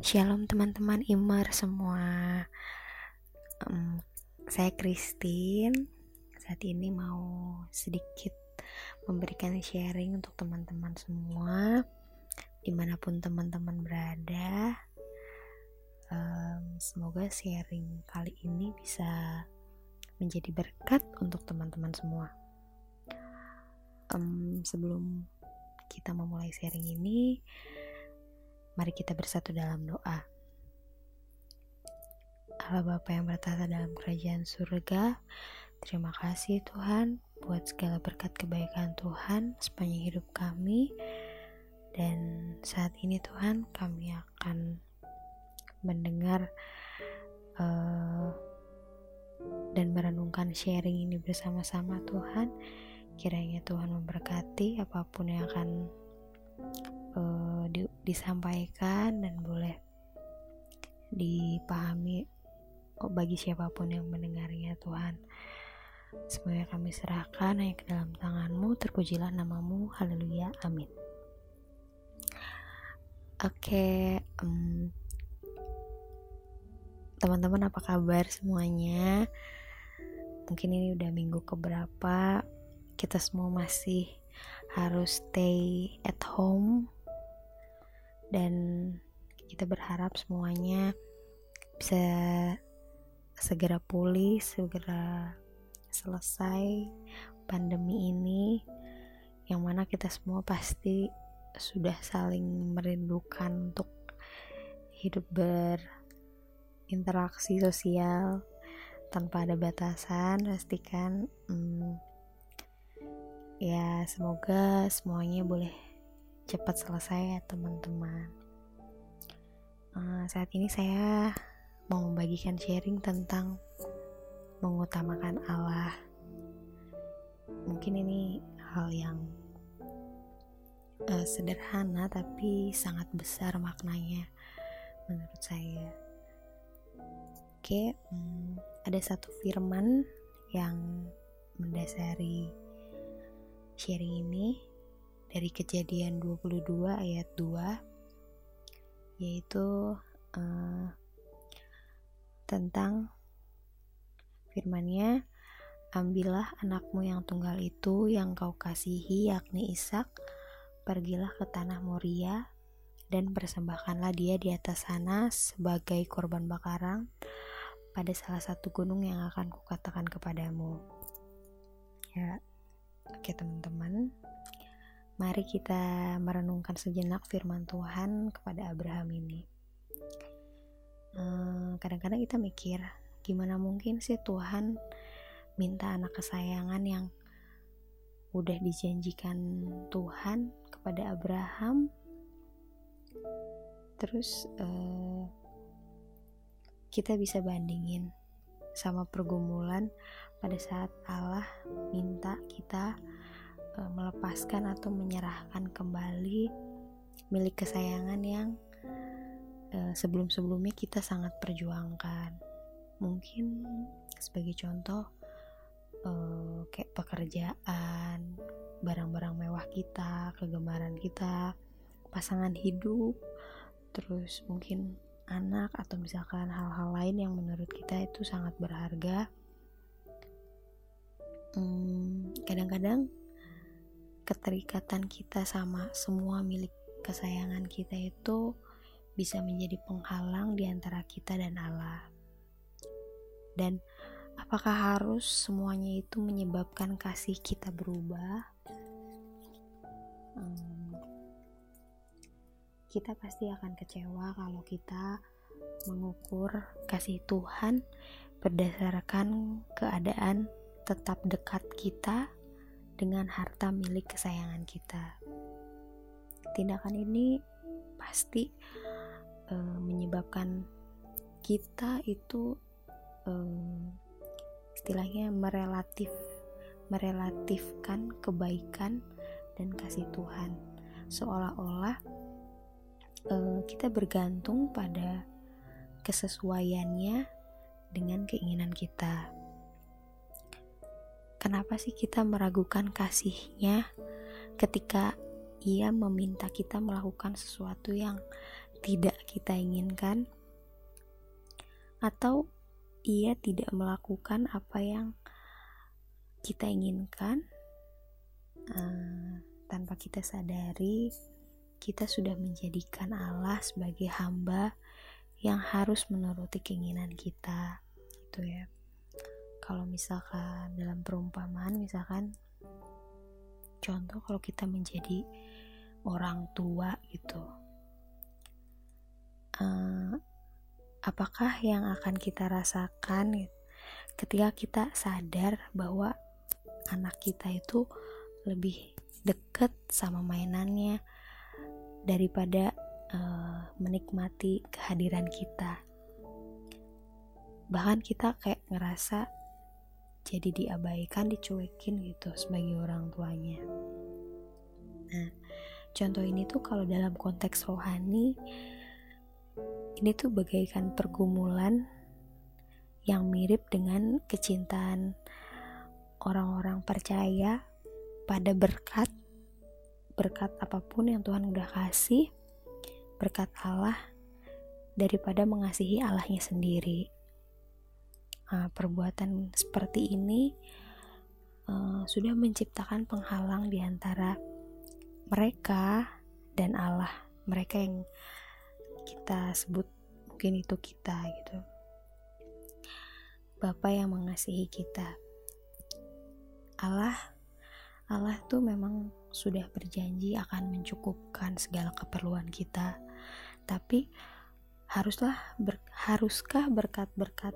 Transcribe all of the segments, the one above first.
Shalom teman-teman Imer semua. Um, Saya Christine. Saat ini mau sedikit memberikan sharing untuk teman-teman semua Di mana pun teman-teman berada. Um, Semoga sharing kali ini bisa menjadi berkat untuk teman-teman semua. Um, Sebelum kita memulai sharing ini Mari kita bersatu dalam doa. Allah Bapa yang bertata dalam kerajaan surga, terima kasih Tuhan buat segala berkat kebaikan Tuhan sepanjang hidup kami. Dan saat ini Tuhan kami akan mendengar uh, dan merenungkan sharing ini bersama-sama Tuhan. Kiranya Tuhan memberkati apa pun yang akan uh, di, disampaikan dan boleh dipahami oh, bagi siapa pun yang mendengarnya Tuhan. Semuanya kami serahkan hanya ke dalam tanganmu, terpujilah namamu, haleluya, amin. Oke, um, teman-teman apa kabar semuanya? Mungkin ini udah minggu keberapa, kita semua masih harus stay at home dan kita berharap semuanya bisa segera pulih, segera selesai pandemi ini yang mana kita semua pasti sudah saling merindukan untuk hidup berinteraksi sosial tanpa ada batasan pastikan hmm, ya semoga semuanya boleh cepat selesai ya teman-teman. Uh, saat ini saya mau membagikan sharing tentang mengutamakan Allah. Mungkin ini hal yang uh, sederhana tapi sangat besar maknanya menurut saya. Oke hmm, ada satu firman yang mendasari sharing ini dari kejadian 22 ayat 2 yaitu uh, tentang firmannya ambillah anakmu yang tunggal itu yang kau kasihi yakni Ishak. Pergilah ke tanah Moria dan persembahkanlah dia di atas sana sebagai korban bakaran pada salah satu gunung yang akan kukatakan kepadamu. Ya oke teman-teman Mari kita merenungkan sejenak firman Tuhan kepada Abraham ini. Eh, kadang-kadang kita mikir, gimana mungkin sih Tuhan minta anak kesayangan yang udah dijanjikan Tuhan kepada Abraham, terus uh, kita bisa bandingin sama pergumulan pada saat Allah minta kita melepaskan atau menyerahkan kembali milik kesayangan yang uh, sebelum-sebelumnya kita sangat perjuangkan. Mungkin sebagai contoh uh, kayak pekerjaan, barang-barang mewah kita, kegemaran kita, pasangan hidup, terus mungkin anak atau misalkan hal-hal lain yang menurut kita itu sangat berharga. Hmm, kadang-kadang keterikatan kita sama semua milik kesayangan kita itu bisa menjadi penghalang di antara kita dan Allah. Dan apakah harus semuanya itu menyebabkan kasih kita berubah? Hmm, kita pasti akan kecewa kalau kita mengukur kasih Tuhan berdasarkan keadaan tetap dekat kita dengan harta milik kesayangan kita. Tindakan ini pasti uh, menyebabkan kita itu uh, istilahnya merelatif merelatifkan kebaikan dan kasih Tuhan seolah-olah uh, kita bergantung pada kesesuaiannya dengan keinginan kita Kenapa sih kita meragukan kasihnya ketika ia meminta kita melakukan sesuatu yang tidak kita inginkan? Atau ia tidak melakukan apa yang kita inginkan? Uh, tanpa kita sadari kita sudah menjadikan Allah sebagai hamba yang harus menuruti keinginan kita itu ya kalau misalkan dalam perumpamaan misalkan contoh kalau kita menjadi orang tua gitu uh, apakah yang akan kita rasakan ketika kita sadar bahwa anak kita itu lebih deket sama mainannya daripada uh, menikmati kehadiran kita. Bahkan kita kayak ngerasa jadi diabaikan dicuekin gitu sebagai orang tuanya. Nah contoh ini tuh kalau dalam konteks rohani ini tuh bagaikan pergumulan yang mirip dengan kecintaan orang-orang percaya pada berkat berkat apa pun yang Tuhan udah kasih berkat Allah daripada mengasihi Allahnya sendiri nah, perbuatan seperti ini uh, sudah menciptakan penghalang di antara mereka dan Allah. Mereka yang kita sebut mungkin itu kita gitu. Bapak yang mengasihi kita. Allah Allah tuh memang sudah berjanji akan mencukupkan segala keperluan kita. Tapi haruslah ber, haruskah berkat-berkat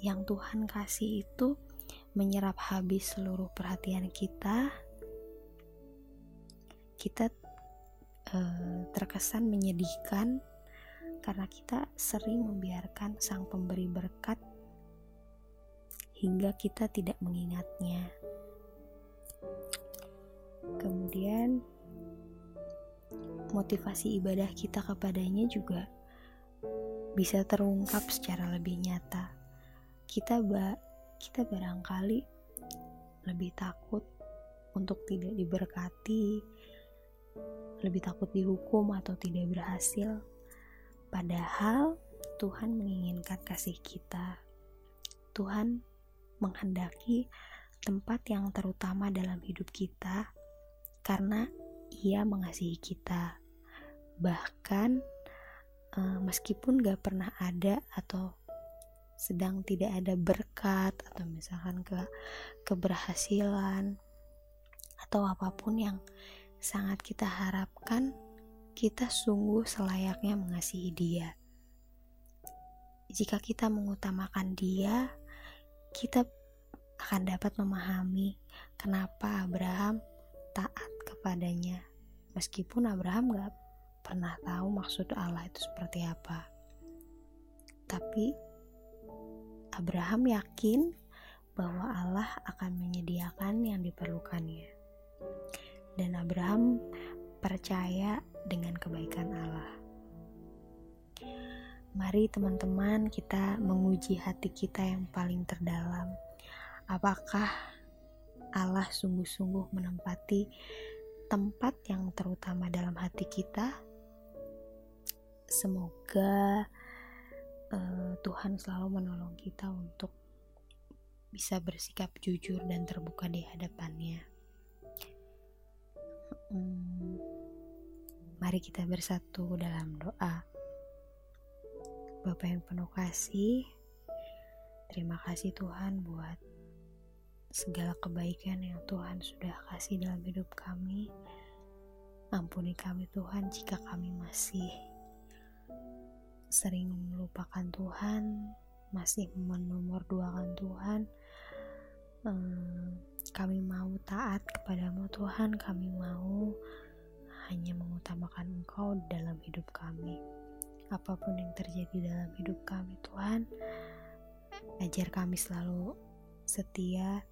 yang Tuhan kasih itu menyerap habis seluruh perhatian kita kita uh, terkesan menyedihkan karena kita sering membiarkan sang pemberi berkat hingga kita tidak mengingatnya. Kemudian motivasi ibadah kita kepadanya juga bisa terungkap secara lebih nyata. Kita ba kita barangkali lebih takut untuk tidak diberkati, lebih takut dihukum atau tidak berhasil. Padahal Tuhan menginginkan kasih kita. Tuhan menghendaki tempat yang terutama dalam hidup kita karena Ia mengasihi kita. Bahkan uh, meskipun gak pernah ada atau sedang tidak ada berkat atau misalkan ke keberhasilan atau apa pun yang sangat kita harapkan kita sungguh selayaknya mengasihi Dia. Jika kita mengutamakan Dia, kita akan dapat memahami kenapa Abraham taat kepadanya, meskipun Abraham gak pernah tahu maksud Allah itu seperti apa. Tapi Abraham yakin bahwa Allah akan menyediakan yang diperlukannya dan Abraham percaya dengan kebaikan Allah. Mari teman-teman kita menguji hati kita yang paling terdalam. Apakah Allah sungguh-sungguh menempati tempat yang terutama dalam hati kita? Semoga uh, Tuhan selalu menolong kita untuk bisa bersikap jujur dan terbuka di hadapannya. Hmm, mari kita bersatu dalam doa. Bapak yang penuh kasih, terima kasih Tuhan buat segala kebaikan yang Tuhan sudah kasih dalam hidup kami. Ampuni kami Tuhan jika kami masih sering melupakan Tuhan, masih menomor duakan Tuhan. Hmm, kami mau taat kepadamu Tuhan, kami mau hanya mengutamakan Engkau dalam hidup kami. Apa pun yang terjadi dalam hidup kami Tuhan, ajar kami selalu setia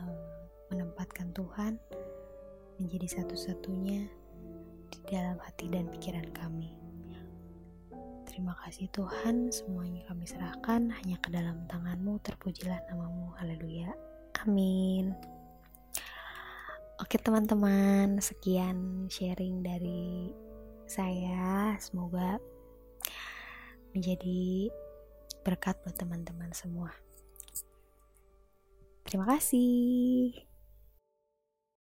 uh, menempatkan Tuhan menjadi satu-satunya di dalam hati dan pikiran kami. Terima kasih Tuhan, semuanya kami serahkan hanya ke dalam tanganmu, terpujilah namamu, haleluya. Amin. Oke teman-teman, sekian sharing dari saya semoga menjadi berkat buat teman-teman semua. Terima kasih.